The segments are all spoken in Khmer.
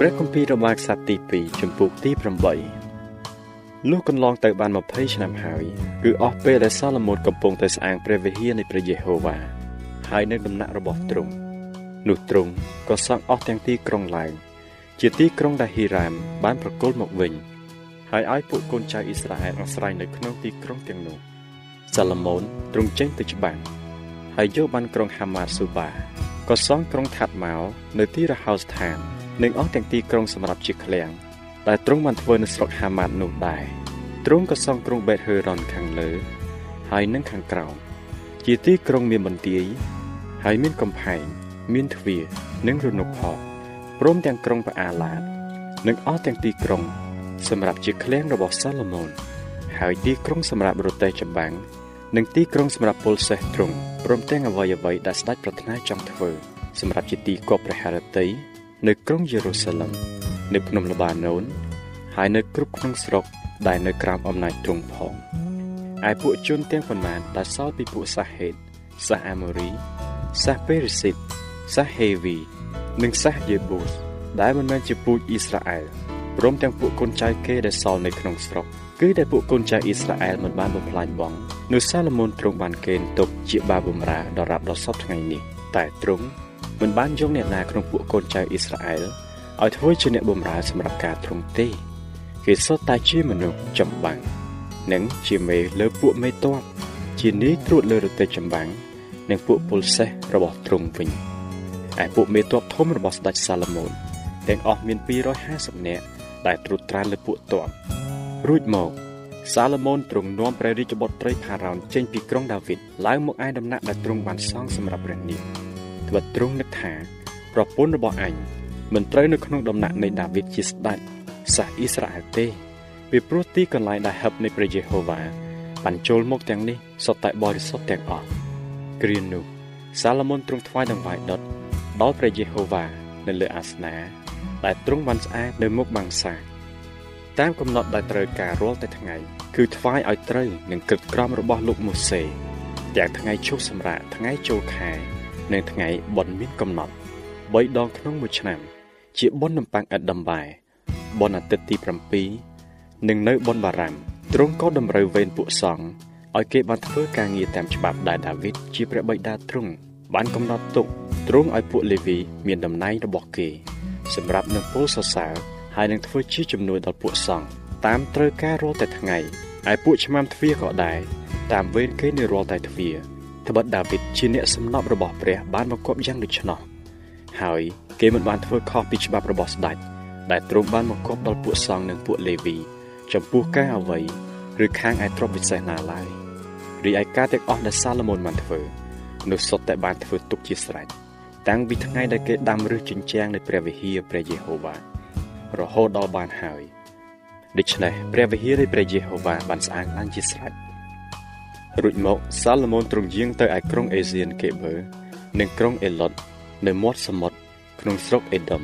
ព្រះគម្ពីររបាខ្សត្រទី2ចំពុកទី8លុះកន្លងទៅបាន20ឆ្នាំហើយគឺអស់ពេលដែលសាឡូមោនកំពុងតែស្អាងព្រះវិហារនៃព្រះយេហូវ៉ាហើយនៅដំណាក់របស់ទ្រង់នោះទ្រង់ក៏សង់អស់ទាំងទីក្រុងឡើងជាទីក្រុងដែលហ៊ីរ៉ាមបានប្រគល់មកវិញហើយឲ្យពួកកូនចៅអ៊ីស្រាអែលអាស្រ័យនៅក្នុងទីក្រុងទាំងនោះសាឡូមោនទ្រង់ចេញទៅច្បាំងហើយយកបានក្រុងហាម៉ាតស៊ូបាក៏សង់ក្រុងថាត់ម៉ោនៅទីរហោស្ថាន និងអស់ទាំងទីក្រុងសម្រាប់ជាឃ្លាំងដែលទ្រង់បានធ្វើនៅស្រុកហាម៉ាតនោះដែរទ្រង់ក៏សង់ក្រុងបេតហឺរ៉ុនខាងលើ ហើយនឹងខាងក្រោមជាទីក្រុងមានបន្ទាយហើយមានកំផែង មានទ្វារនិងរនុកផងព្រមទាំងក្រុងផ្អាឡាតនិងអស់ទាំងទីក្រុង សម្រាប់ជាឃ្លាំងរបស់សាឡូមោនហើយទីក្រុងសម្រាប់រទេះចម្បាំងនិងទីក្រុងសម្រាប់ពលសេះទ្រង់ព្រមទាំងអ្វីអ្វីដែលស្ដេចប្រាថ្នាចង់ធ្វើ សម្រាប់ជាទីគប់ព្រះハរតី នៅក្រុងយេរូសាឡឹមនៅភ្នំល្បាណូនហើយនៅគ្រប់ក្នុងស្រុកដែលនៅក្រោមអំណាចទ្រង់ផងឯពួកជនទាំងប៉ុន្មានដែលសល់ពីពួកសាហេតសាសអាម៉ូរីសាសពេរិសិតសាសហេវីនិងសាសយេបូសដែលមិនមែនជាពូជអ៊ីស្រាអែលព្រមទាំងពួកកូនចៅគេដែលសល់នៅក្នុងស្រុកគឺដែលពួកកូនចៅអ៊ីស្រាអែលមិនបានបំផ្លាញបងនោះសាឡូមោនទ្រង់បានកេណ្ឌទុកជាបាបម្រើដល់រាប់ដល់សពថ្ងៃនេះតែទ្រង់ មិនបានយកអ្នកណាក្នុងពួកកូនចៅអ៊ីស្រាអែលឲ្យធ្វើជាអ្នកបម្រើសម្រាប់ការទ្រង់ទេគេសុទ្ធតែជាមនុស្សចម្បាំងនិងជាមេលើពួកមេតបជានាយត្រួតលើរទេះចម្បាំងនិងពួកពលសេះរបស់ទ្រង់វិញឯពួកមេតបធំរបស់ស្ដេចសាឡូមោនទាំងអស់មាន250នាក់ដែលត្រួតត្រាលើពួកតបរួចមកសាឡូមោនទ្រង់នាំព្រះរាជបុត្រីផារ៉ោនចេញពីក្រុងដាវីតឡើងមកឯដំណាក់ដែលទ្រង់បានសង់សម្រាប់ព្រះនាង ត្បិតទ្រង់នឹកថាប្រពន្ធរបស់អញមិនត្រូវនៅក្នុងដំណាក់នៃដាវីតជាស្ដេចសាសអ៊ីស្រាអែលទេពីព្រោះទីកន្លែងដែលហឹបនៃព្រះយេហូវ៉ាបានចូលមកទាំងនេះសុទ្ធតែបរិសុទ្ធទាំងអស់គ្រានោះសាឡូមោនទ្រង់ថ្វាយដង្វាយដុតដល់ព្រះយេហូវ៉ានៅលើអាសនៈដែលទ្រង់បានស្អាតនៅមុខបាំងសាតាមកំណត់ដែលត្រូវការរាល់តែថ្ងៃ គឺថ្វាយឲ្យត្រូវនឹងគិតក្រមរបស់លោកម៉ូសេទាំងថ្ងៃឈប់សម្រាកថ្ងៃចូលខែ និងថ្ងៃបុណ្យមានកំណត់3ដងក្នុងមួយឆ្នាំ ជាបុណ្យនំប៉័ងឥតដំបែបុណ្យអាទិត្យទី7និងនៅបុណ្យបារ៉ាំទ្រង់ក៏តម្រូវវេនពួកសង្ឃឲ្យគេបានធ្វើការងារតាមច្បាប់ដែលដាវីតជាព្រះបិតាទ្រង់បានកំណត់ទុកទ្រង់ឲ្យពួកលេវី មានតំណែងរបស់គេ សម្រាប់នឹងពលសរសើរហើយនឹងធ្វើជាជំនួយដល់ពួកសង្ឃតាមត្រូវការរាល់តែថ្ងៃឯពួកឆ្មាំទ្វារក៏ដែរតាមវេនគេនៅរាល់តែទ្វារ ត្បិតដាវីតជាអ្នកសំណប់របស់ព្រះបានបង្គាប់យ៉ាងដូច្នោះហើយគេមិនបានធ្វើខុសពីច្បាប់របស់ស្ដេចដែលទ្រង់បានបង្គាប់ដល់ពួកសង្ឃនិងពួកលេវីចំពោះការអ្វីឬខាងឯទ្រព្យវិសេសណាឡើយរីឯការទាំងអស់ដែលសាឡូមោនបានធ្វើនោះសុទ្ធតែបានធ្វើទុកជាស្រេចតាំងពីថ្ងៃដែលគេដាំឫសជញ្ជាំងនៃព្រះវិហារព្រះយេហូវ៉ារហូតដល់បានហើយដូច្នេះព្រះវិហារនៃព្រះយេហូវ៉ាបានស្អាងឡើងជាស្រេច រួចមកសាឡូមោនទ្រង់យាងទៅឯក្រុងអេសៀនកេបឺនិងក្រុងអេឡុតនៅមាត់សមុទ្រក្នុងស្រុកអេដុំ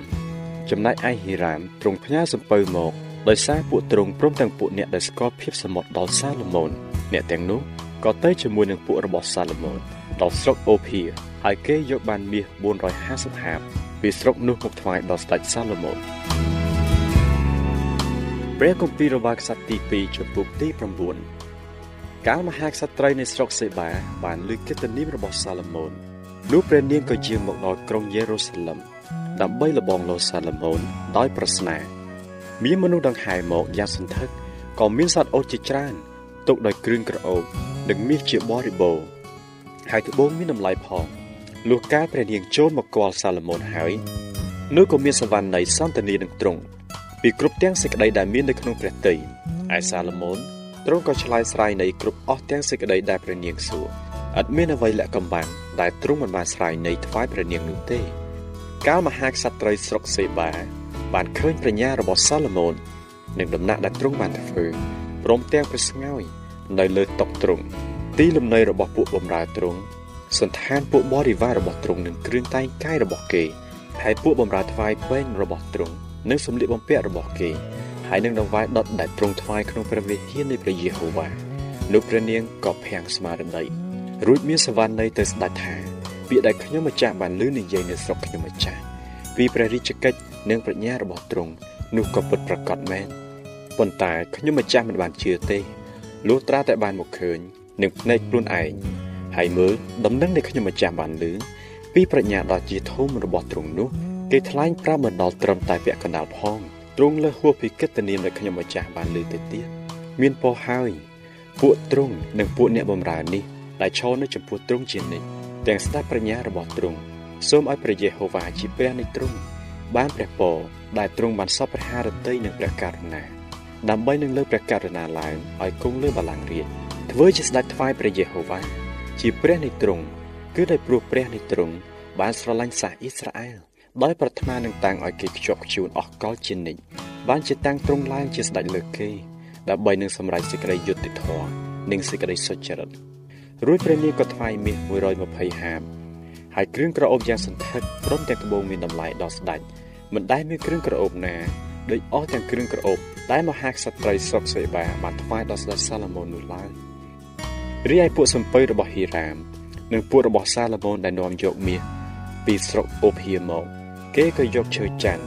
ចំណែកឯហីរ៉ាមទ្រង់ផ្ញើសំពៅមកដោយសារពួកទ្រង់ព្រមទាំងពួកអ្នកដែលស្គាល់ភាពសមុទ្រដល់សាឡូមោនអ្នកទាំងនោះក៏ទៅជាមួយនឹងពួករបស់សាឡូមោនដល់ស្រុកអូភីហើយគេយកបានមាស450ហាបពីស្រុកនោះមកថ្វាយដល់ស្ដេចសាឡូមោនព្រះគម្ពីររបស់ក្សត្រទី2ចំពុកទី9 កាលមហាក្សត្រីនៃស្រុកសេបា បានលើកកិត្តិនាមរបស់សាឡូមោននោះព្រះនាងក៏ជាមកដល់ក្រុងយេរូសាឡឹមដើម្បីលបងលោសាឡូមោនដោយប្រស្នាមានមនុស្សដង្ហែមកយ៉ាងសន្ធឹកក៏មានសត្វអូសជាច្រើនទុកដោយគ្រឿងក្រអូបនិងមាសជាបរិបូរហើយត្បូងមានតម្លៃផងលុះកាលព្រះនាងចូលមកគាល់សាឡូមោនហើយនោះក៏មានសវណ្ណីសន្តានីនឹងទ្រង់ពីគ្រប់ទាំងសេចក្តីដែលមាននៅក្នុងព្រះទ័យឯសាឡូមោន ទ្រង់ក៏ឆ្លើយស្រាយនៃគ្រប់អស់ទាំងសេចក្តីដែលព្រះនាងសួរឥតមានអ្វីលាក់កំបាំងដែលទ្រង់មិនបានស្រាយនៃថ្វាយព្រះនាងនោះទេ កាលមហាក្សត្រីស្រុកសេបា បានឃើញប្រាជ្ញារបស់សាឡូមោននិងដំណាក់ដែលទ្រង់បានធ្វើព្រមទាំងព្រះស្ងោយនៅលើតុទ្រង់ទីលំនៅរបស់ពួកបម្រើទ្រង់សន្តានពួកបរិវាររបស់ទ្រង់និងគ្រឿងតែងកាយរបស់គេហើយពួកបម្រើថ្វាយពេញរបស់ទ្រង់និងសម្លៀកបំពាក់របស់គេ ហើយនឹងដង្វាយដុតដែលទ្រង់ថ្វាយក្នុងព្រះវិហារនៃព្រះយេហូវ៉ានោះព្រះនាងក៏ភាំងស្មារតីរួចមានសវណ្ណនៃទៅស្ដេចថាពាក្យដែលខ្ញុំម្ចាស់បានលើនិយាយនៅស្រុកខ្ញុំម្ចាស់ពីព្រះរាជកិច្ចនិងប្រាជ្ញារបស់ទ្រង់នោះក៏ពិតប្រាកដមែនប៉ុន្តែខ្ញុំម្ចាស់មិនបានជឿទេលុះត្រាតែបានមកឃើញនឹងភ្នែកខ្លួនឯងហើយមើលដំណឹងដែលខ្ញុំម្ចាស់បានលើពីប្រាជ្ញាដ៏ជាធំរបស់ទ្រង់នោះ គេថ្លែងប្រាប់មិនដល់ត្រឹមតែពាក់កណ្ដាលផង ទ្រង់លើសហួសពីកិត្តិនាមដែលខ្ញុំម្ចាស់បានលើទៅទៀតមានពោហើយ ពួកទ្រង់និងពួកអ្នកបម្រើនេះដែលឈរនៅចំពោះទ្រង់ជានិច្ចទាំងស្ដេចប្រាជ្ញារបស់ទ្រង់សូមឲ្យព្រះយេហូវ៉ាជាព្រះនៃទ្រង់បានព្រះពរដែលទ្រង់បានសពព្រះハរតីនិងព្រះករុណាដើម្បីនឹងលើព្រះករុណាឡើងឲ្យគង់លើបល្ល័ង្ករាជធ្វើជាស្ដេចថ្វាយព្រះយេហូវ៉ាជាព្រះនៃទ្រង់គឺដោយព្រោះព្រះនៃទ្រង់បានស្រឡាញ់សាសអ៊ីស្រាអែល ដោយប្រាថ្នានឹងតាំងឲ្យគេខ្ជាប់ខ្ជួនអស់កលជានិច្ចបានជាតាំងទ្រង់ឡើងជាស្ដេចលើគេដើម្បីនឹងសម្រេចសេចក្តីយុត្តិធម៌និងសេចក្តីសុចរិតរួចព្រះនាងក៏ថ្វាយមាស120ហាបហើយគ្រឿងក្រអូបយ៉ាងសន្ធឹកព្រមទាំងត្បូងមានតម្លៃដល់ស្ដេចមិនដែលមានគ្រឿងក្រអូបណាដូចអស់ទាំងគ្រឿងក្រអូបដែលមហាក្សត្រីស្រុកសេបាបានថ្វាយដល់ស្ដេចសាឡូមោននោះឡើយរីឯពួកសំពៅរបស់ហីរ៉ាមនិងពួករបស់សាឡូមោនដែលនាំយកមាសពីស្រុកអូភៀមក គេក៏យកឈើច័ន្ទ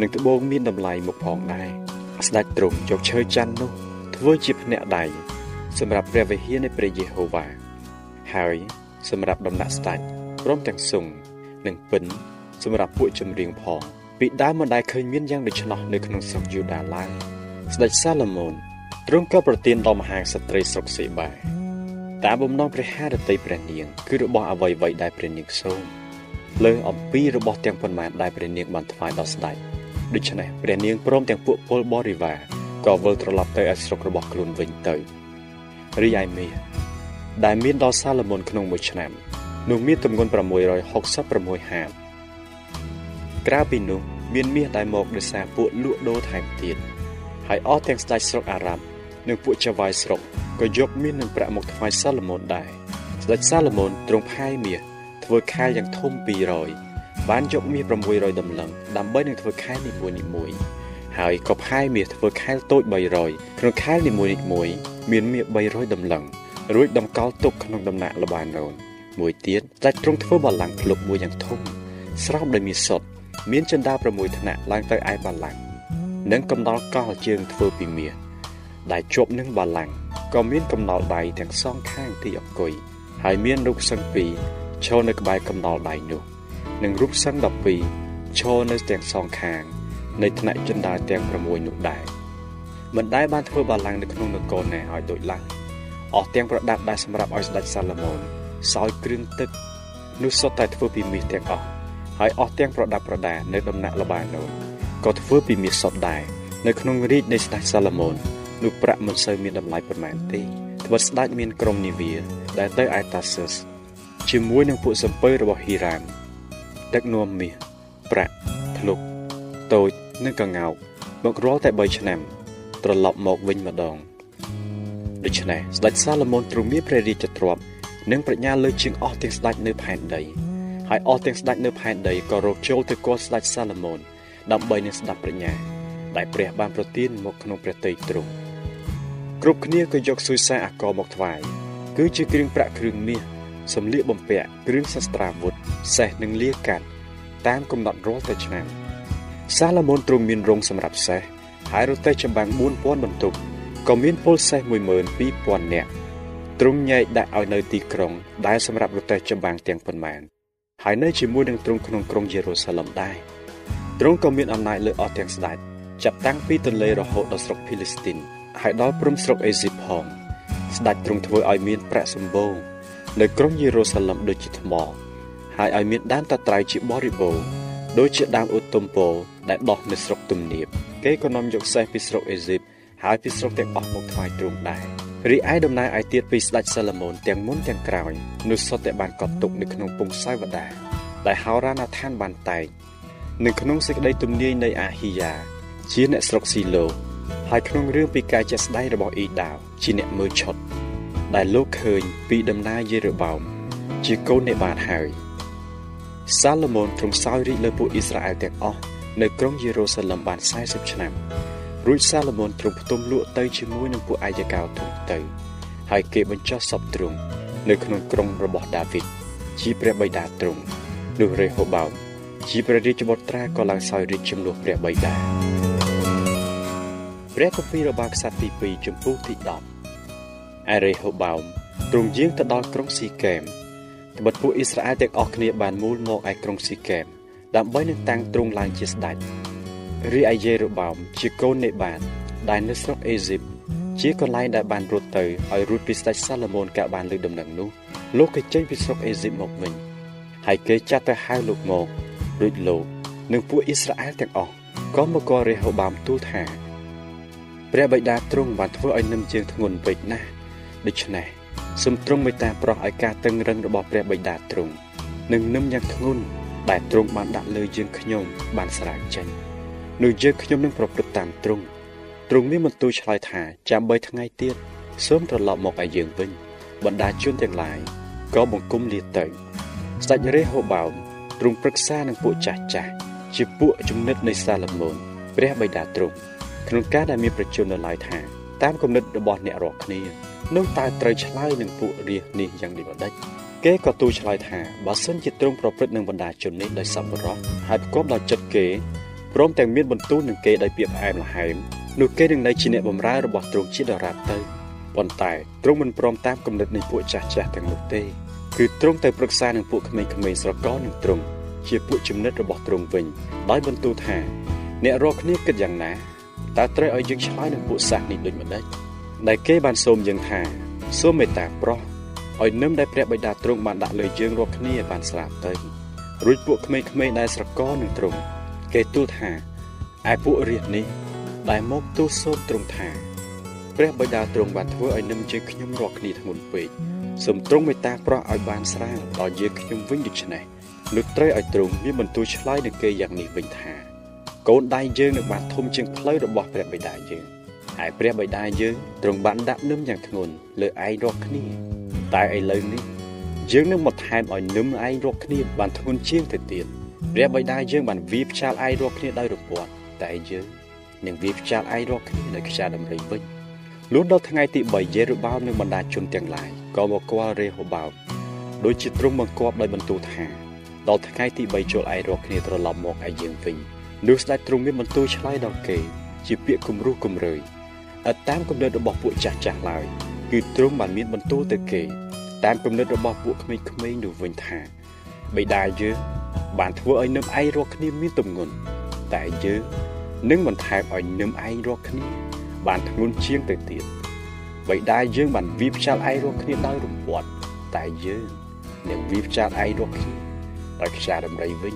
និងត្បូងមានតម្លៃមកផងដែរស្ដេចទ្រង់យកឈើច័ន្ទនោះធ្វើជាភ្នាក់ដៃសម្រាប់ព្រះវិហារនៃព្រះយេហូវ៉ាហើយសម្រាប់ដំណាក់ស្ដេចព្រមទាំងសុងនិងពិនសម្រាប់ពួកចម្រៀងផងពីដើមមិនដែលឃើញមានយ៉ាងដូច្នោះនៅក្នុងស្រុកយូដាឡើយស្ដេចសាឡូមោនទ្រង់ក៏ប្រទានដល់មហាក្សត្រីស្រុកសេបាតាមបំណងព្រះハរតីព្រះនាងគឺរបស់អ្វីៗដែលព្រះនាងសូម លើអំពីរបស់ទាំងប៉ុន្មានដែលព្រះនាងបានថ្វាយដល់ស្ដេចដូច្នេះព្រះនាងព្រមទាំងពួកពលបរិវារក៏វិលត្រឡប់ទៅឯស្រុករបស់ខ្លួនវិញទៅរីឯមាសដែលមានដល់សាឡូមោនក្នុងមួយឆ្នាំនោះមានទម្ងន់666ហាបក្រៅពីនោះមានមាសដែលមកដោយសារពួកលក់ដូរថែមទៀតហើយអស់ទាំងស្ដេចស្រុកអារ៉ាប់និងពួកចៅវាយស្រុកក៏យកមាសនិងប្រាក់មកថ្វាយសាឡូមោនដែរស្ដេចសាឡូមោនទ្រង់ផាយមាស ធ្វើខែលយ៉ាងធំ200បានយកមាស600ដំឡឹងដើម្បីនឹងធ្វើខែលនីមួយនីមួយហើយក៏ផាយមាសធ្វើខែលតូច300ក្នុងខែលនីមួយនីមួយមានមាស300ដំឡឹងរួចតម្កល់ទុកក្នុងដំណាក់លបាណូនមួយទៀតតែទ្រង់ធ្វើបល្ល័ង្កភ្លុកមួយយ៉ាងធំស្រោបដោយមាសសុទ្ធមានចិន្តា6ថ្នាក់ឡើងទៅឯបល្ល័ង្កនិងកំណល់កលជើងធ្វើពីមាសដែលជាប់នឹងបល្ល័ង្កក៏មានកំណល់ដៃទាំងសងខាងទីអង្គុយហើយមានរូបសង្ឃពីរ ឈរនៅក្បែរកំណល់ដៃនោះនិងរូបសង្ឃ12ឈរនៅទាំងសងខាង នៃថ្នាក់ចិន្តាទាំង6នោះដែរមិនដែលបានធ្វើបល្ល័ង្កនៅក្នុងនគរណាឲ្យដូចឡើយអស់ទាំងប្រដាប់ដែលសម្រាប់ឲ្យស្ដេចសាឡូមោនសោយគ្រឿងទឹកនោះសុទ្ធតែធ្វើពីមាសទាំងអស់ហើយអស់ទាំងប្រដាប់ប្រដានៅដំណាក់លបាណូនក៏ធ្វើពីមាសសុទ្ធដែរនៅក្នុងរាជនៃស្ដេចសាឡូមោននោះប្រាក់មិនសូវមានតម្លៃប៉ុន្មានទេត្បិតស្ដេចមានក្រុមនាវាដែលទៅឯតាសឹស ជាមួយនឹងពួកសំពៅរបស់ហ៊ីរ៉ាមដឹកនាំមាសប្រាក់ធ្លុកតូចនិងកងោកមករាល់តែ3ឆ្នាំ ត្រឡប់មកវិញម្ដងដូច្នេះស្ដេចសាឡូមោនទ្រង់មានព្រះរាជទ្រព្យនិងប្រាជ្ញាលើជាងអស់ទាំងស្ដេចនៅផែនដីហើយអស់ទាំងស្ដេចនៅផែនដីក៏រកចូលទៅគាល់ស្ដេចសាឡូមោនដើម្បីនឹងស្ដាប់ប្រាជ្ញា ដែលព្រះបានប្រទានមកក្នុងព្រះទ័យទ្រង់គ្រប់គ្នាក៏យកសុយសាអាករមកថ្វាយគឺជាគ្រឿងប្រាក់គ្រឿងមាស សម្លៀកបំពាក់គ្រឿងសាស្ត្រាវុធសេះនិងលាកាត់តាមកំណត់រាល់តែឆ្នាំសាឡូមោនទ្រង់មានរោងសម្រាប់សេះហើយរទេះចម្បាំង4000បន្ទុកក៏មានពលសេះ12000នាក់ទ្រង់ញែកដាក់ឲ្យនៅទីក្រុង ដែលសម្រាប់រទេះចម្បាំងទាំងប៉ុន្មានហើយនៅជាមួយនឹងទ្រង់ក្នុងក្រុងយេរូសាឡឹមដែរទ្រង់ក៏មានអំណាចលើអស់ទាំងស្ដេចចាប់តាំងពីទន្លេរហូតដល់ស្រុកភីលីស្ទីនហើយដល់ព្រំស្រុកអេស៊ីបផងស្ដេចទ្រង់ធ្វើឲ្យមានប្រាក់សម្បូរ នៅក្រុងយេរូសាឡឹមដូចជាថ្ម ហើយឲ្យមានដើមតាត្រៃជាបរិបូរណ៍ដូចជាដើមឧត្តមពលដែលដុះនៅស្រុកទំនាបគេក៏នាំយកសេះពីស្រុកអេស៊ីបហើយពីស្រុកទាំងអស់មកថ្វាយទ្រង់ដែររីឯដំណើរឯទៀតពីស្ដេចសាឡូមោនទាំងមុនទាំងក្រោយនោះសុទ្ធតែបានកត់ទុកនៅក្នុងពងសាវតាដែលហោរាណាឋានបានតែងនៅក្នុងសេចក្តីទំនាយនៃអាហ៊ីយ៉ាជាអ្នកស្រុកស៊ីឡូហើយក្នុងរឿងពីការជាស្ដែងរបស់អ៊ីដាវជាអ្នកមើលឆុត ដែលលោកឃើញពីដំណើរយេរូបោមជាកូននៃបាទហើយសាឡូមោនទ្រង់សោយរាជលើពួកអ៊ីស្រាអែលទាំងអស់នៅក្រុងយេរូសាឡឹមបាន40ឆ្នាំរួចសាឡូមោនទ្រង់ផ្ទុំលក់ទៅជាមួយនឹងពួកអាយកោទុំទៅ ហើយគេបញ្ចុះសពទ្រង់នៅក្នុងក្រុងរបស់ដាវីតជាព្រះបិតាទ្រង់នោះរេហូបោមជាព្រះរាជបុត្រាក៏ឡើងសោយរាជជំនួសព្រះបិតាព្រះគម្ពីររបស់ក្សត្រទី2ចំពោះទី10 ឯរេហូបោមទ្រង់យាងទៅដល់ក្រុងស៊ីកេមត្បិតពួកអ៊ីស្រាអែលទាំងអស់គ្នាបានមូលមកឯក្រុងស៊ីកេមដើម្បីនឹងតាំងទ្រង់ឡើងជាស្ដេចរីឯយេរូបោមជាកូននេបាតដែលនៅស្រុកអេស៊ីបជាកន្លែងដែលបានរត់ទៅហើយរួចពីស្ដេចសាឡូមោនកាបានលើកដំណឹងនោះលោកក៏ចេញពីស្រុកអេស៊ីបមកវិញហើយគេចាត់ទៅហៅលោកមករួចលោកនិងពួកអ៊ីស្រាអែលទាំងអស់ក៏មកករេហូបោមទូលថាព្រះបិតាទ្រង់បានធ្វើឲ្យនឹមជើងធ្ងន់ពេកណាស់ ដូច្នេះសូមទ្រង់មេត្តាប្រោះឲ្យការតឹងរឹងរបស់ព្រះបិតាទ្រង់នឹងនឹមយ៉ាងធ្ងន់ដែលទ្រង់បានដាក់លើយើងខ្ញុំបានស្រាវចេញនោះយើងខ្ញុំនឹងប្រព្រឹត្តតាមទ្រង់ទ្រង់មានបន្ទូលឆ្លើយថាចាំ3ថ្ងៃទៀតសូមត្រឡប់មកឲ្យយើងវិញបណ្ដាជនទាំងឡាយក៏បង្គំលាទៅស្ដេចរេហូបោមទ្រង់ប្រឹក្សានឹងពួកចាស់ចាស់ជាពួកចំណិតនៃសាឡូមោនព្រះបិតាទ្រង់ក្នុងការដែលមានប្រជជននៅឡើយថាតាមគំនិតរបស់អ្នករាល់គ្នា នោះតើត្រូវឆ្លើយនឹងពួករាជនេះយ៉ាងដូចម្ដេចគេក៏ទូលឆ្លើយថាបើសិនជាទ្រង់ប្រព្រឹត្តនឹងបណ្ដាជននេះដោយសប្បុរសហើយប្រកបដោយចិត្តគេព្រមទាំងមានបន្ទូលនឹងគេដោយពាក្យផ្អែមល្ហែមនោះគេនឹងនៅជាអ្នកបម្រើរបស់ទ្រង់ជាដរាបទៅប៉ុន្តែទ្រង់មិនព្រមតាមគំនិតនៃពួកចាស់ចាស់ទាំងនោះទេគឺទ្រង់ទៅប្រឹក្សានឹងពួកក្មេងៗស្រកនឹងទ្រង់ជាពួកចំណិតរបស់ទ្រង់វិញដោយបន្ទូលថា អ្នករាល់គ្នាគិតយ៉ាងណាតើត្រូវឲ្យយើងឆ្លើយនឹងពួកសាសនេះដូចម្ដេច ដែលគេបានសូមយើងថាសូមមេត្តាប្រោះឲ្យនឹមដែលព្រះបិតាទ្រង់បានដាក់លើយើងរាល់គ្នាបានស្រាប់ទៅរួចពួកក្មេងៗដែលស្រកនឹងទ្រង់គេទូលថាឯពួករាជនេះ ដែលមកទូលសូមទ្រង់ថាព្រះបិតាទ្រង់បានធ្វើឲ្យនឹមជើងខ្ញុំរាល់គ្នាធ្ងន់ពេកសូមទ្រង់មេត្តាប្រោះឲ្យបានស្រាលដល់យើងខ្ញុំវិញដូច្នេះនោះត្រូវឲ្យទ្រង់មានបន្ទូលឆ្លើយនឹងគេយ៉ាងនេះវិញថា កូនដៃយើងនឹងបានធំជាងផ្លូវរបស់ព្រះបិតាយើង ហើយព្រះបិតាយើងទ្រង់បានដាក់នឹមយ៉ាងធ្ងន់លើឯងរាល់គ្នា តែឥឡូវនេះយើងនឹងមកថែមឲ្យនឹមឯងរាល់គ្នាបានធ្ងន់ជាងទៅទៀតព្រះបិតាយើងបានវាផ្ចាលឯងរាល់គ្នាដោយរពាត់តែយើងនឹងវាផ្ចាលឯងរាល់គ្នាដោយខ្យាដំរីវិញលុះដល់ថ្ងៃទី3យេរូបោមនិងបណ្ដាជនទាំងឡាយក៏មកគាល់រេហូបោមដោយជាទ្រង់បង្គាប់ដោយបន្ទូលថាដល់ថ្ងៃទី3ចូលឯងរាល់គ្នាត្រឡប់មកឲ្យយើងវិញនោះស្ដេចទ្រង់មានបន្ទូលឆ្លើយដល់គេ ជាពាក្យគំរោះគំរើយឥ តតាមគំនិតរបស់ពួកចាស់ចាស់ឡើយគឺទ្រង់បានមានបន្ទូលទៅគេ តាមគំនិតរបស់ពួកក្មេងៗនោះវិញថាបិតាយើងបានធ្វើឲ្យនឹមឯងរកគ្នាមានទម្ងន់តែយើងនឹងបន្ថែមឲ្យនឹមឯងរកគ្នា បានធ្ងន់ជាងទៅទៀតបិតាយើងបានវាផ្ចាល់ឯងរកគ្នាដោយរំពាត់តែយើងនឹងវាផ្ចាល់ឯងរកគ្នាដោយខ្យាដំរីវិញ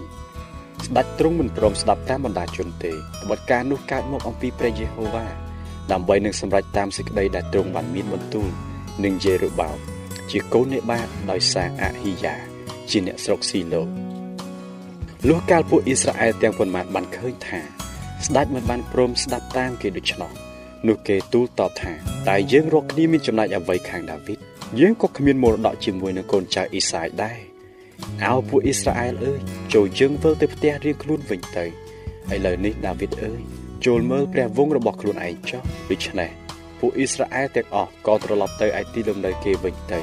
ស្ដេចទ្រង់មិនព្រមស្ដាប់តាមបណ្ដាជនទេត្បិតការនោះកើតមកអំពីព្រះយេហូវ៉ា ដើម្បីនឹងសម្រេចតាមសេចក្តីដែលទ្រង់បានមានបន្ទូលនឹងយេរូបោមជាកូននេបាតដោយសារអហ៊ីយ៉ាជាអ្នកស្រុកស៊ីឡូលុះកាលពួកអ៊ីស្រាអែលទាំងប៉ុន្មានបានឃើញថា ស្ដេចមិនបានព្រមស្ដាប់តាមគេដូច្នោះនោះគេទូលតបថាតែយើងរកគ្នាមានចំណែកអ្វីខាងដាវីតយើងក៏គ្មានមរតកជាមួយនឹងកូនចៅអ៊ីសាយដែរអោពួកអ៊ីស្រាអែលអើយចូលយើងវិលទៅផ្ទះរៀងខ្លួនវិញទៅឥឡូវនេះដាវីតអើយ ចូលមើលព្រះវង្សរបស់ខ្លួនឯងចុះដូច្នេះពួកអ៊ីស្រាអែលទាំងអស់ក៏ត្រឡប់ទៅឯទីលំនៅគេវិញទៅ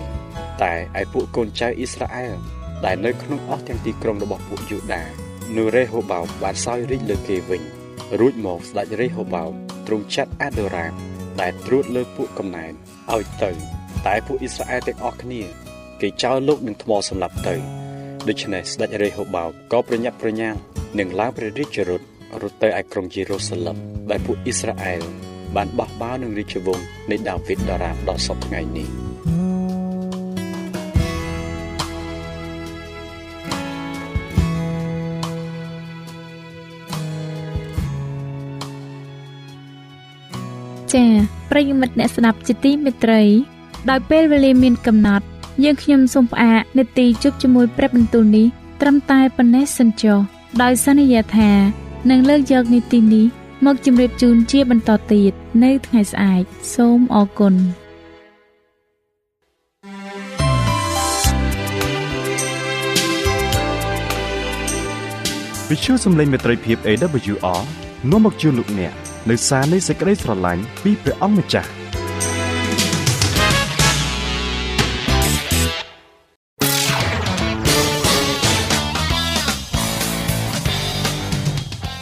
តែឯពួកកូនចៅអ៊ីស្រាអែលដែលនៅក្នុងអស់ទាំងទីក្រុងរបស់ពួកយូដានៅរេហូបោមបានសោយរាជលើគេវិញរួចមកស្ដេចរេហូបោមទ្រង់ចាត់អាដូរ៉ាមដែលត្រួតលើពួកកំណែនឲ្យទៅ តែពួកអ៊ីស្រាអែលទាំងអស់គ្នា គេចោលលោកនឹងថ្មសម្លាប់ទៅដូច្នេះស្ដេចរេហូបោមក៏ប្រញាប់ប្រញាល់នឹងឡើងព្រះរាជរថ រត់ទៅឯក្រុងយេរូសាឡឹមដែលពួកអ៊ីស្រាអែលបានបោះបោនឹងរាជវង្សនៃដាវីតដរាបដល់សពថ្ងៃនេះចា៎ប្រិយមិត្តអ្នកស្ដាប់ជាទីមេត្រី ដោយពេលវេលាមានកំណត់ យើងខ្ញុំសូមផ្អាកនាទីជប់ជាមួយព្រះបន្ទូលនេះត្រឹមតែប៉ុណ្ណេះសិនចុះដោយសន្យាថា នឹងលើកយកនីតិនេះមកជម្រាបជូនជាបន្តទៀតនៅថ្ងៃស្អែកសូមអរគុណវិទ្យុសំឡេងមេត្រីភាព AWR នាំមកជូនលោកអ្នកនៅសារនៃសេចក្តីស្រឡាញ់ពីព្រះអង្គម្ចាស់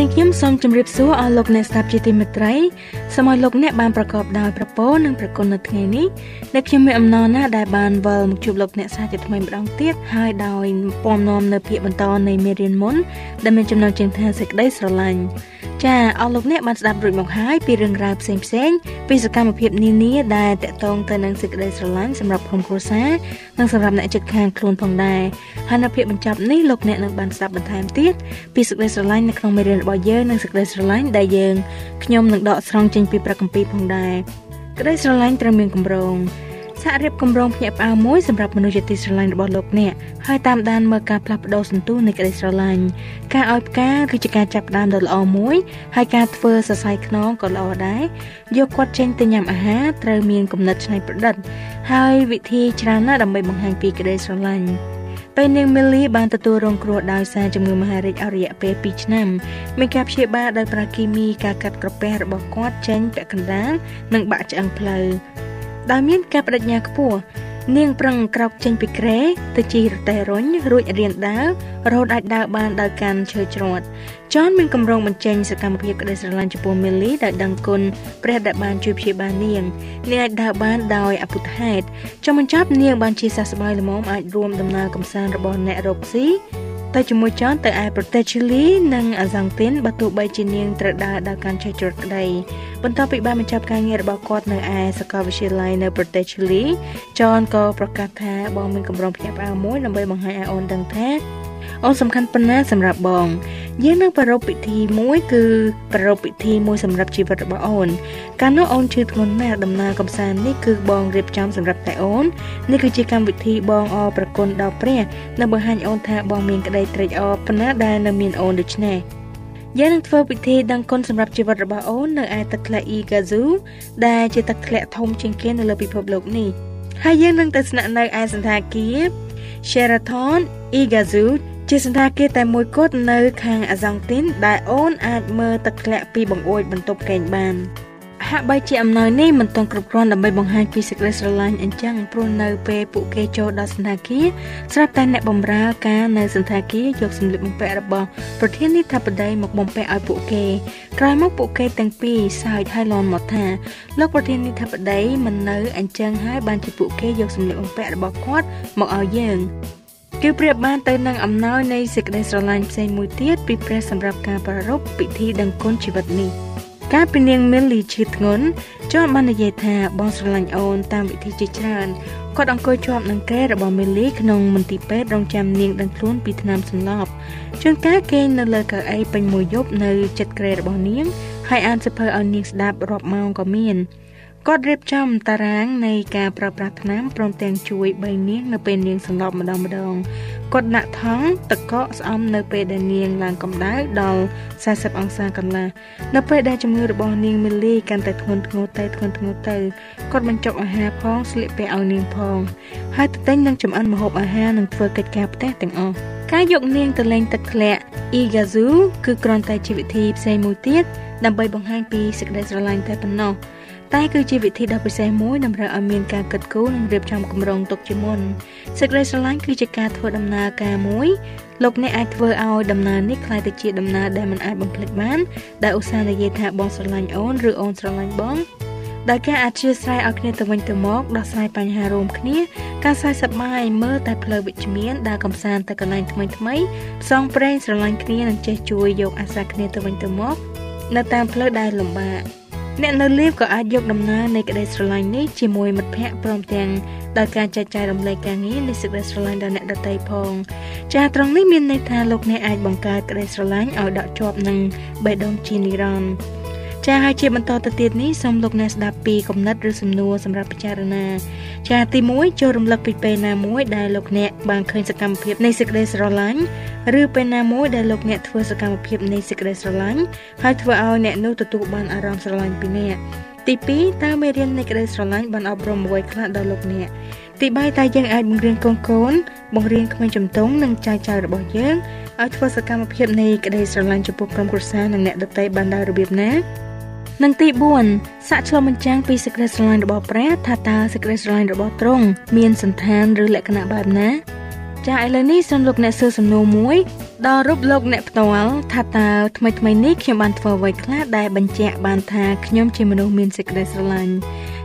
នាងខ្ញុំសូមជម្រាបសួរអស់លោកអ្នកស្ដាប់ជាទីមេត្រីសូមឲ្យលោកអ្នកបានប្រកបដោយប្រពោនិងប្រគុណនៅថ្ងៃនេះដែលខ្ញុំមានអំណរណាស់ដែលបានវិលមកជួបលោកអ្នកសាជាថ្មីម្ដងទៀតហើយដោយពំនាំនៅភាគបន្តនៃមេរៀនមុនដែលមានចំណងជើងថាសេចក្តីស្រឡាញ់ ចាអស់លោកអ្នកបានស្ដាប់រួចមកហើយពីរឿងរ៉ាវផ្សេងផ្សេងពីសកម្មភាពនានាដែលតកតងទៅនឹងសេចក្តីស្រឡាញ់សម្រាប់ក្រុមគ្រួសារនិងសម្រាប់អ្នកជិតខាងខ្លួនផងដែរហើយនៅភាគបញ្ចប់នេះលោកអ្នកនឹងបានស្ដាប់បន្ថែមទៀតពីសេចក្តីស្រឡាញ់នៅក្នុងមេរៀនរបស់យើងនិងសេចក្តីស្រឡាញ់ដែលយើងខ្ញុំនឹងដកស្រង់ចេញពីព្រះគម្ពីរផងដែរក្តីស្រឡាញ់ត្រូវមានកម្រង សហរៀបគម្រោងភ្ញាក់ផ្អើលមួយសម្រាប់មនុស្សជាទីស្រឡាញ់របស់លោកអ្នកហើយតាមដានមើលការផ្លាស់ប្ដូរសន្ទុះនៃក្តីស្រឡាញ់ការឲ្យផ្កាគឺជាការចាប់ផ្ដើមដ៏ល្អមួយហើយការធ្វើសរសៃខ្នងក៏ល្អដែរយកគាត់ចេញទៅញ៉ាំអាហារត្រូវមានគំនិតច្នៃប្រឌិត ហើយវិធីច្រើនណាស់ដើម្បីបង្ហាញពីក្តីស្រឡាញ់ពេលនាងមីលីបានទទួលរងគ្រោះដោយសារជំងឺមហារីកអរិយៈពេល2ឆ្នាំមានការព្យាបាលដោយប្រាគីមីការកាត់ក្រពះរបស់គាត់ចេញពាក់កណ្ដាលនិងបាក់ឆ្អឹងផ្លូវ ដោយមានការបដិញ្ញាខ្ពស់នាងប្រឹងក្រោកចេញពីគ្រែទៅជិះរទេះរុញរួចរៀនដើររហូតអាចដើរបានដោយកាន់ឈើច្រត់ចនមានកម្រងបញ្ចេញសកម្មភាពក្តីស្រឡាញ់ចំពោះមីលីដោយដឹងគុណព្រះដែលបានជួយព្យាបាលនាងនាងអាចដើរបានដោយអពុធហេតុចំបញ្ចប់នាងបានជាសះស្បើយល្មមអាចរួមដំណើរកំសាន្តរបស់អ្នករកស៊ី ទៅជាមួយចនទៅឯប្រទេសឈីលីនិងអាសង់ទីនបើទោះបីជានាងត្រូវដើរដល់កាន់ចេះជ្រុតក្តីបន្ទាប់ពីបានបញ្ចប់ការងាររបស់គាត់នៅឯសាកលវិទ្យាល័យនៅប្រទេសឈីលីចនក៏ប្រកាសថាបងមានកម្រងភ្ញាក់ផ្អើលមួយដើម្បីបង្ហាញឲ្យអូនដឹងថាអូនសំខាន់ប៉ុណ្ណាសម្រាប់បង យើងនឹងប្រារព្ធពិធីមួយគឺប្រារព្ធពិធីមួយសម្រាប់ជីវិតរបស់អូន កាលនោះអូនឈឺធ្ងន់ណាស់ដំណើរកំសាន្តនេះគឺបងរៀបចំសម្រាប់តែអូននេះគឺជាកម្មវិធីបងអរប្រគុណដល់ព្រះនិងបង្ហាញអូនថាបងមានក្តីត្រេកអរប៉ុណ្ណាដែលនៅមានអូនដូច្នេះយើងនឹងធ្វើពិធីដឹងគុណសម្រាប់ជីវិតរបស់អូននៅឯទឹកធ្លាក់ Igazu ដែលជាទឹកធ្លាក់ធំជាងគេនៅលើពិភពលោកនេះហើយយើងនឹងទៅស្នាក់នៅឯសន្តាគារ Sheraton Igazu ជាសន្តាគារតែមួយគត់នៅខាងអាសង់ទីនដែលអូនអាចមើលទឹកធ្លាក់ពីបង្អួចបន្ទប់កេងបានហាក់បីជាអំណោយនេះមិនទាន់គ្រប់គ្រាន់ដើម្បីបង្ហាញពីសេចក្តីស្រឡាញ់អញ្ចឹងព្រោះនៅពេលពួកគេចូលដល់សន្តាគារស្រាប់តែអ្នកបម្រើការនៅសន្តាគារយកសម្លៀកបំពាក់របស់ប្រធានាធិបតីមកបំពាក់ឲ្យពួកគេក្រោយមកពួកគេទាំងពីរសើចហើយលន់មកថាលោកប្រធានាធិបតីមិននៅអញ្ចឹងហើយបានជាពួកគេយកសម្លៀកបំពាក់របស់គាត់មកឲ្យយើង គឺប្រៀបបានទៅនឹងអំណោយនៃសេចក្តីស្រឡាញ់ផ្សេងមួយទៀតពីព្រះសម្រាប់ការប្រារព្ធពិធីដឹងគុណជីវិតនេះកាលពីនាងមីលលីឈឺធ្ងន់ចនបាននិយាយថាបងស្រឡាញ់អូនតាមវិធីជាច្រើនគាត់អង្គុយជាប់នឹងគ្រែរបស់មីលីក្នុងមន្ទីរពេទ្យរងចាំនាងដឹងខ្លួនពីថ្នាំសន្លប់ជួនកាលគេនៅលើកៅអីពេញមួយយប់នៅចិត្តគ្រែរបស់នាងហើយអានសៀវភៅឲ្យនាងស្ដាប់រាប់ម៉ោងក៏មាន គាត់រៀបចំតារាងនៃការប្រើប្រាស់ថ្នាំព្រមទាំងជួយបីនាងនៅពេលនាងសន្លប់ម្ដងម្ដងគាត់ដាក់ថង់តកកស្អំនៅពេលដែលនាងឡើងកម្ដៅដល់40អង្សាកន្លះនៅពេលដែលជំងឺរបស់នាងមីលីកាន់តែធ្ងន់ធ្ងរទៅធ្ងន់ធ្ងរទៅគាត់បញ្ចុកអាហារផងស្លៀកពាក់ឲ្យនាងផងហើយទៅទិញនិងចម្អិនម្ហូបអាហារនិងធ្វើកិច្ចការផ្ទះទាំងអស់ការយកនាងទៅលេងទឹកធ្លាក់ Igazu គឺគ្រាន់តែជាវិធីផ្សេងមួយទៀតដើម្បីបង្ហាញពីសេចក្តីស្រឡាញ់តែប៉ុណ្ណោះ តែគឺជាវិធីដ៏ពិសេសមួយតម្រូវឲ្យមានការគិតគូរនិងរៀបចំគម្រោងទុកជាមុនសេចក្តីស្រឡាញ់គឺជាការធ្វើដំណើរការមួយលោកអ្នកអាចធ្វើឲ្យដំណើរនេះក្លាយទៅជាដំណើរដែលមិនអាចបំភ្លេចបានដែលឧស្សាហ៍និយាយថាបងស្រឡាញ់អូនឬអូនស្រឡាញ់បងដោយការអធិស្ឋានឲ្យគ្នាទៅវិញទៅមកដោះស្រាយបញ្ហារួមគ្នាការសើចសប្បាយមើលតែផ្លូវវិជ្ជមានដើរកំសាន្តទៅកន្លែងថ្មីថ្មីផ្សងព្រេងស្រឡាញ់គ្នានិងចេះជួយយកអាសាគ្នាទៅវិញទៅមក នៅតាមផ្លូវដែលលំបាក អ្នកនៅលីវក៏អាចយកដំណើរនៃក្តីស្រឡាញ់នេះជាមួយមិត្តភ័ក្តិព្រមទាំងដោយការចែកចាយរំលែកការងារនៃសេចក្តីស្រឡាញ់ដល់អ្នកដទៃផង ចាត្រង់នេះមានន័យថាលោកអ្នកអាចបង្កើតក្តីស្រឡាញ់ឲ្យដកជាប់នឹងបេះដូងជានិរន្តរ៍ ចាហើយជាបន្តទៅទៀតនេះសូមលោកអ្នកស្ដាប់ពីគំនិតឬសំណួរសម្រាប់ពិចារណាចាទី1ចូលរំលឹកពីពេលណាមួយដែលលោកអ្នកបានឃើញសកម្មភាពនៃសេចក្តីស្រឡាញ់ឬពេលណាមួយដែលលោកអ្នកធ្វើសកម្មភាពនៃសេចក្តីស្រឡាញ់ហើយធ្វើឲ្យអ្នកនោះទទួលបានអារម្មណ៍ស្រឡាញ់ពីអ្នកទី2តើមេរៀននៃក្តីស្រឡាញ់បានអប់រំអ្វីខ្លះដល់លោកអ្នកទី3តើយើងអាចបង្រៀនកូនកូនបង្រៀនក្មេងជំទង់និងចៅចៅរបស់យើងឲ្យធ្វើសកម្មភាពនៃក្តីស្រឡាញ់ចំពោះក្រុមគ្រួសារនិងអ្នកដទៃបានដោយរបៀបណា និងទី4សាកឆ្លុះបញ្ចាំងពីសេចក្តីស្រឡាញ់របស់ព្រះថាតើសេចក្តីស្រឡាញ់របស់ទ្រង់មានសន្តានឬលក្ខណៈបែបណាចាឥឡូវនេះសូមលោកអ្នកសួរសំណួរមួយដល់រូបលោកអ្នកផ្ទាល់ថាតើថ្មីថ្មីនេះខ្ញុំបានធ្វើអ្វីខ្លះដែលបញ្ជាក់បានថាខ្ញុំជាមនុស្សមានសេចក្តីស្រឡាញ់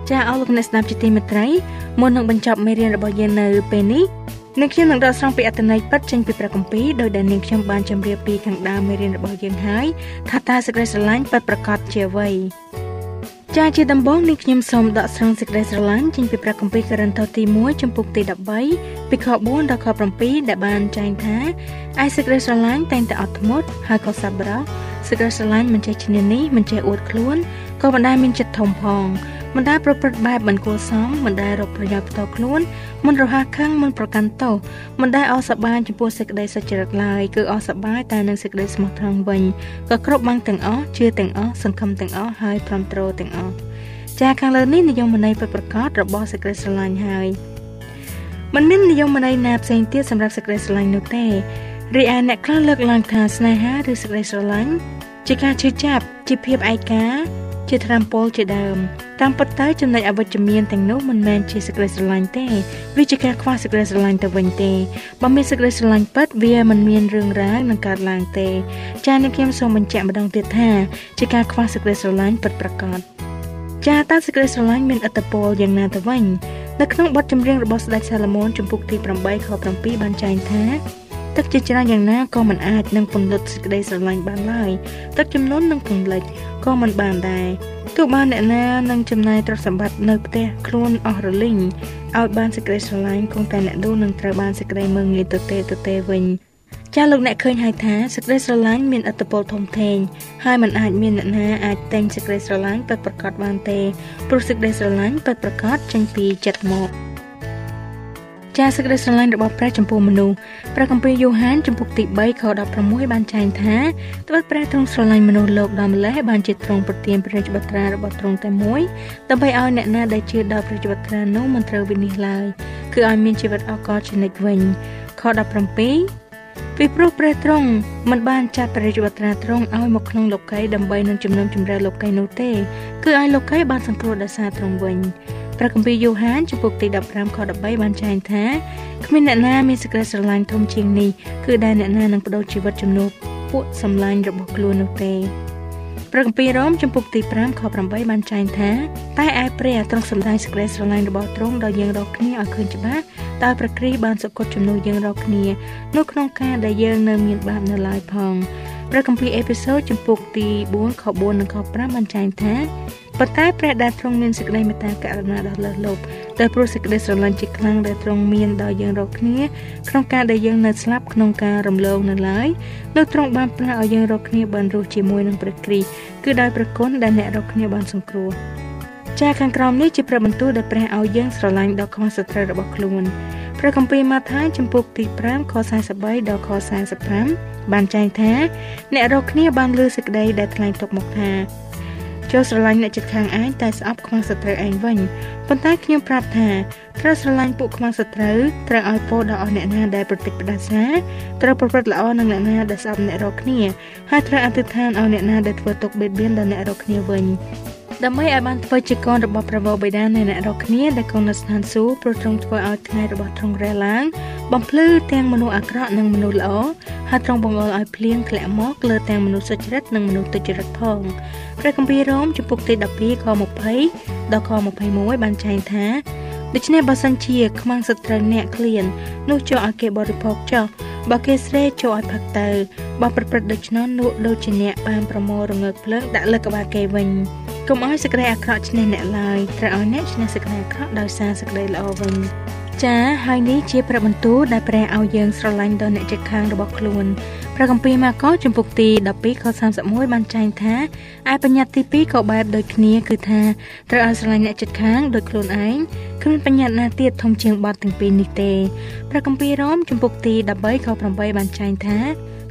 ចាអរលោកអ្នកស្ដាប់ជាទីមេត្រីមុននឹងបញ្ចប់មេរៀនរបស់យើងនៅពេលនេះ នាងខ្ញុំនឹងដកស្រង់ពីអត្ថន័យពិតចេញពីព្រះគម្ពីរដោយដែលនាងខ្ញុំបានជម្រាបពីខាងដើមមេរៀនរបស់យើងហើយថាតើសេចក្តីស្រឡាញ់ពិតប្រាកដជាអ្វីចាជាដំបូងនេះខ្ញុំសូមដកស្រង់សេចក្តីស្រឡាញ់ចេញពីព្រះគម្ពីរករិនថូសទី1ចំពុកទី13ពីខ4ដល់ខ7ដែលបានចែងថាឯសេចក្តីស្រឡាញ់តែងតែអត់ធ្មត់ហើយក៏សប្បុរសសេចក្តីស្រឡាញ់មិនចេះឈ្នះនេះមិនចេះអួតខ្លួនក៏មិនដែលមានចិត្តធំផង មិនដែលប្រព្រឹត្តបែបមិនគួរសមមិនដែលរកប្រយោជន៍ផ្ទាល់ខ្លួនមិនរហ័សខឹងមិនប្រកាន់ទោសមិនដែលអសប្បាយចំពោះសេចក្តីសុចរិតឡើយគឺអសប្បាយតែនឹងសេចក្តីស្មោះត្រង់វិញក៏គ្រប់បាំងទាំងអស់ជឿទាំងអស់សង្ឃឹមទាំងអស់ហើយព្រមទ្រទាំងអស់ចាខាងលើនេះនិយមន័យពិតប្រាកដរបស់សេចក្តីស្រឡាញ់ហើយมันមាននិយមន័យណាផ្សេងទៀតសម្រាប់សេចក្តីស្រឡាញ់នោះទេរីឯអ្នកខ្លះលើកឡើងថាស្នេហាឬសេចក្តីស្រឡាញ់ជាការឈឺចាប់ជាភាពឯកា ជាត្រាំពលជាដើមតាមពិតទៅចំណុចអវិជ្ជមានទាំងនោះមិនមែនជាសេចក្តីស្រឡាញ់ទេវាជាការខ្វះសេចក្តីស្រឡាញ់ទៅវិញទេបើមានសេចក្តីស្រឡាញ់ពិតវាមិនមានរឿងរ៉ាវនឹងកើតឡើងទេចា៎នេះខ្ញុំសូមបញ្ជាក់ម្ដងទៀតថាជាការខ្វះសេចក្តីស្រឡាញ់ពិតប្រាកដចា៎តើសេចក្តីស្រឡាញ់មានអត្តពលយ៉ាងណាទៅវិញនៅក្នុងបទចម្រៀងរបស់ស្ដេចសាឡូមោនចំពុកទី8ខ7បានចែងថា ទឹកជាច្រើនយ៉ាងណាក៏មិនអាចនឹងពន្លត់សេចក្តីស្រឡាញ់បានឡើយទឹកចំនួននឹងពន្លិចក៏មិនបានដែរទោះបានអ្នកណានឹងចំណាយទ្រព្យសម្បត្តិនៅផ្ទះខ្លួនអស់រលីងឲ្យបានសេចក្តីស្រឡាញ់គង់តែអ្នកនោះនឹងត្រូវបានសេចក្តីមើងងាយទៅទេទៅទេវិញចាលោកអ្នកឃើញហើយថាសេចក្តីស្រឡាញ់មានអត្តពលធំធេងហើយมันអាចមានអ្នកណាអាចតែងសេចក្តីស្រឡាញ់ពិតប្រាកដបានទេព្រោះសេចក្តីស្រឡាញ់ពិតប្រាកដចេញពីចិត្តមក ចាសសេចក្តីស្រឡាញ់របស់ព្រះចំពោះមនុស្សព្រះគម្ពីរយូហានចំពុកទី3ខ16បានចែងថាត្បិតព្រះទ្រង់ស្រឡាញ់មនុស្សលោកដល់ម្លេះបានជាទ្រង់ប្រទានព្រះរាជបត្រារបស់ទ្រង់តែមួយដើម្បីឲ្យអ្នកណាដែលជឿដល់ព្រះរាជបត្រានោះមិនត្រូវវិនិច្ឆ័យឡើយគឺឲ្យមានជីវិតអកលជានិច្ចវិញខ17ពីព្រោះព្រះទ្រង់មិនបានចាត់ព្រះយុវត្រាទ្រង់ឲ្យមកក្នុងលោកីដើម្បីនឹងជំនុំជម្រះលោកីនោះទេ គឺឲ្យលោកីបានសង្គ្រោះដោយសារទ្រង់វិញ ព្រះគម្ពីរយូហានចំពុកទី15ខ13បានចែងថាគ្មានអ្នកណាមានសេចក្តីស្រឡាញ់ធំជាងនេះគឺដែលអ្នកណានឹងបដូរជីវិតជំនួសពួកសម្លាញ់របស់ខ្លួននោះទេព្រះគម្ពីររ៉ូមចំពុកទី5ខ8បានចែងថាតែឯព្រះទ្រង់សម្ដែងសេចក្តីស្រឡាញ់របស់ទ្រង់ដល់យើងរាល់គ្នាឲ្យឃើញច្បាស់ដោយព្រះគ្រីស្ទបានសគត់ជំនួសយើងរាល់គ្នានៅក្នុងការដែលយើងនៅមានបាបនៅឡើយផងព្រះគម្ពីរអេពីសូតចំពុកទី4ខ4និងខ5បានចែងថា ប៉ុន្តែព្រះដែលទ្រង់មានសេចក្តីមេត្តាករុណាដល់លើសលប់ដែលព្រោះសេចក្តីស្រឡាញ់ជាខ្លាំងដែលទ្រង់មានដល់យើងរាល់គ្នាក្នុងការដែលយើងនៅស្លាប់ក្នុងការរំលងនៅឡើយលោកទ្រង់បានប្រាស់ឲ្យយើងរាល់គ្នាបានរស់ជាមួយនឹងព្រះគ្រីស្ទគឺដោយព្រះគុណដែលអ្នករាល់គ្នាបានសង្គ្រោះចាខាងក្រោមនេះជាព្រះបន្ទូលដែលព្រះឲ្យយើងស្រឡាញ់ដល់ខ្មាស់សត្រូវរបស់ខ្លួនព្រះគម្ពីរម៉ាថាយចំពុកទី5ខ43ដល់ខ45បានចែងថាអ្នករកគ្នាបានលើសេចក្តីដែលថ្លែងទុកមកថា ចូលស្រឡាញ់អ្នកជិតខាងឯងតែស្អប់ខ្មាស់សត្រូវឯងវិញប៉ុន្តែខ្ញុំប្រាប់ថាត្រូវស្រឡាញ់ពួកខ្មាស់សត្រូវត្រូវឲ្យពោដល់អស់អ្នកណាដែលប្រតិបត្តិសាត្រូវប្រព្រឹត្តល្អនឹងអ្នកណាដែលស្អប់អ្នករកគ្នាហើយត្រូវអធិដ្ឋានឲ្យអ្នកណាដែលធ្វើទុកបៀតបៀនដល់អ្នករកគ្នាវិញ ដើម្បីឲ្យបានធ្វើជាកូនរបស់ព្រះវរបិតានៃអ្នករកគ្នាដែលគង់នៅស្ថានសួគ៌ព្រោះទ្រង់ធ្វើឲ្យថ្ងៃរបស់ទ្រង់រះឡើងបំភ្លឺទាំងមនុស្សអាក្រក់និងមនុស្សល្អហើយទ្រង់បង្អុលឲ្យភ្លៀងធ្លាក់មកលើទាំងមនុស្សសុចរិតនិងមនុស្សទុច្ចរិតផងព្រះគម្ពីររ៉ូមជំពូកទី12ខ20ដល់ខ21បានចែងថាដូច្នេះបើសិនជាខ្មាំងសត្រូវអ្នកឃ្លាននោះចុះឲ្យគេបរិភោគចុះបើគេស្រេចុះឲ្យផឹកទៅបើប្រព្រឹត្តដូច្នោះនោះដូចជាអ្នកបានប្រមូលរងើកភ្លើងដាក់លើក្បាលគេវិញ កុំឲ្យសេចក្តីអាក្រក់ឈ្នះអ្នកឡើយត្រូវឲ្យអ្នកឈ្នះសេចក្តីអាក្រក់ដោយសារសេចក្តីល្អវិញចាហើយនេះជាព្រះបន្ទូលដែលព្រះឲ្យយើងស្រឡាញ់ដល់អ្នកជិតខាងរបស់ខ្លួនព្រះគម្ពីរម៉ាកុសជំពូកទី12ខ31បានចែងថាឯបញ្ញត្តិទី2ក៏បែបដូចគ្នាគឺថាត្រូវឲ្យស្រឡាញ់អ្នកជិតខាងដូចខ្លួនឯងគ្មានបញ្ញត្តិណាទៀតធំជាងបទទាំងពីរនេះទេព្រះគម្ពីររ៉ូមជំពូកទី13ខ8បានចែងថា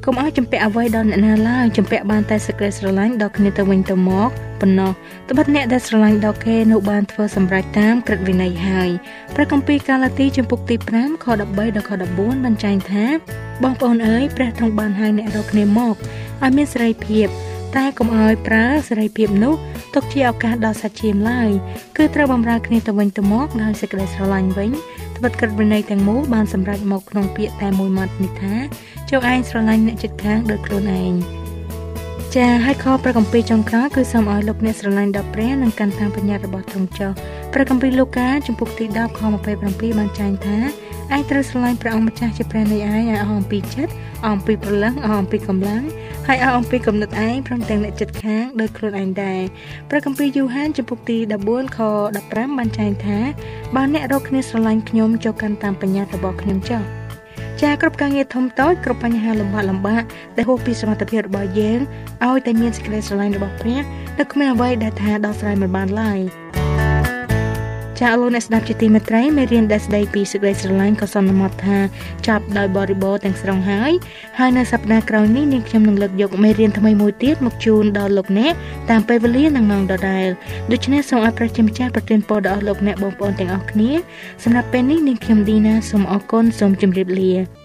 កុំឲ្យចម្ពាក់អ្វីដល់អ្នកណាឡើយចម្ពាក់បានតែសេចក្តីស្រឡាញ់ដល់គ្នាទៅវិញទៅមកប៉ុណ្ណោះត្បិតអ្នកដែលស្រឡាញ់ដល់គេនោះបានធ្វើសម្រេចតាមក្រឹតវិន័យហើយព្រះគម្ពីរកាឡាទីជំពូកទី5ខ13ដល់ខ14បានចែងថា បងប្អូនអើយព្រះទ្រង់បានហៅអ្នករកគ្នាមកឲ្យមានសេរីភាពតែកុំឲ្យប្រើសេរីភាពនោះទុកជាឱកាសដល់សាច់ឈាមឡើយគឺត្រូវបម្រើគ្នាទៅវិញទៅមកដោយសេចក្តីស្រឡាញ់វិញ ត្បិតក្រឹតវិន័យទាំងមូលបានសម្រេចមកក្នុងពាក្យតែមួយម៉ាត់នេះថាចុះឯងស្រឡាញ់អ្នកជិតខាងដូចខ្លួនឯងចាហើយខព្រះគម្ពីរចុងក្រោយគឺសូមឲ្យលោកអ្នកស្រឡាញ់ដល់ព្រះនិងកាន់តាមបញ្ញត្តិរបស់ទ្រង់ចុះព្រះគម្ពីរលូកាជំពូកទី10ខ27បានចែងថា ឯងត្រូវស្រឡាញ់ព្រះអង្គម្ចាស់ជាព្រះនៃឯងឲ្យអស់អំពីចិត្តអស់អំពីព្រលឹងអស់អំពីកម្លាំងហើយអស់អំពីគំនិតឯងព្រមទាំងអ្នកចិត្តខាងដោយខ្លួនឯងដែរព្រះគម្ពីរយូហានជំពូកទី14ខ15បានចែងថាបើអ្នករកគ្នាស្រឡាញ់ខ្ញុំចូលកាន់តាមបញ្ញត្តិរបស់ខ្ញុំចុះចាគ្រប់ការងារធំតូចគ្រប់បញ្ហាលំបាកលំបាកដែលហួសពីសមត្ថភាពរបស់យើងឲ្យតែមានសេចក្តីស្រឡាញ់របស់ព្រះនិងគ្មានអ្វីដែលថាដោះស្រាយមិនបានឡើយ ចាលោកអ្នកស្ដាប់ជាទីមេត្រីមេរៀនដែលស្ដីពីសេចក្តីស្រឡាញ់ក៏សន្មត់ថាចាប់ដោយបរិបូរទាំងស្រុងហើយហើយនៅសប្ដាហ៍ក្រោយនេះនាងខ្ញុំនឹងលើកយកមេរៀនថ្មីមួយទៀតមកជូនដល់លោកអ្នកតាមពេលវេលានិងម៉ោងដដែលដូច្នេះសូមអរព្រះជាម្ចាស់ប្រទានពរដល់លោកអ្នកបងប្អូនទាំងអស់គ្នាសម្រាប់ពេលនេះនាងខ្ញុំឌីណាសូមអរគុណសូមជម្រាបលា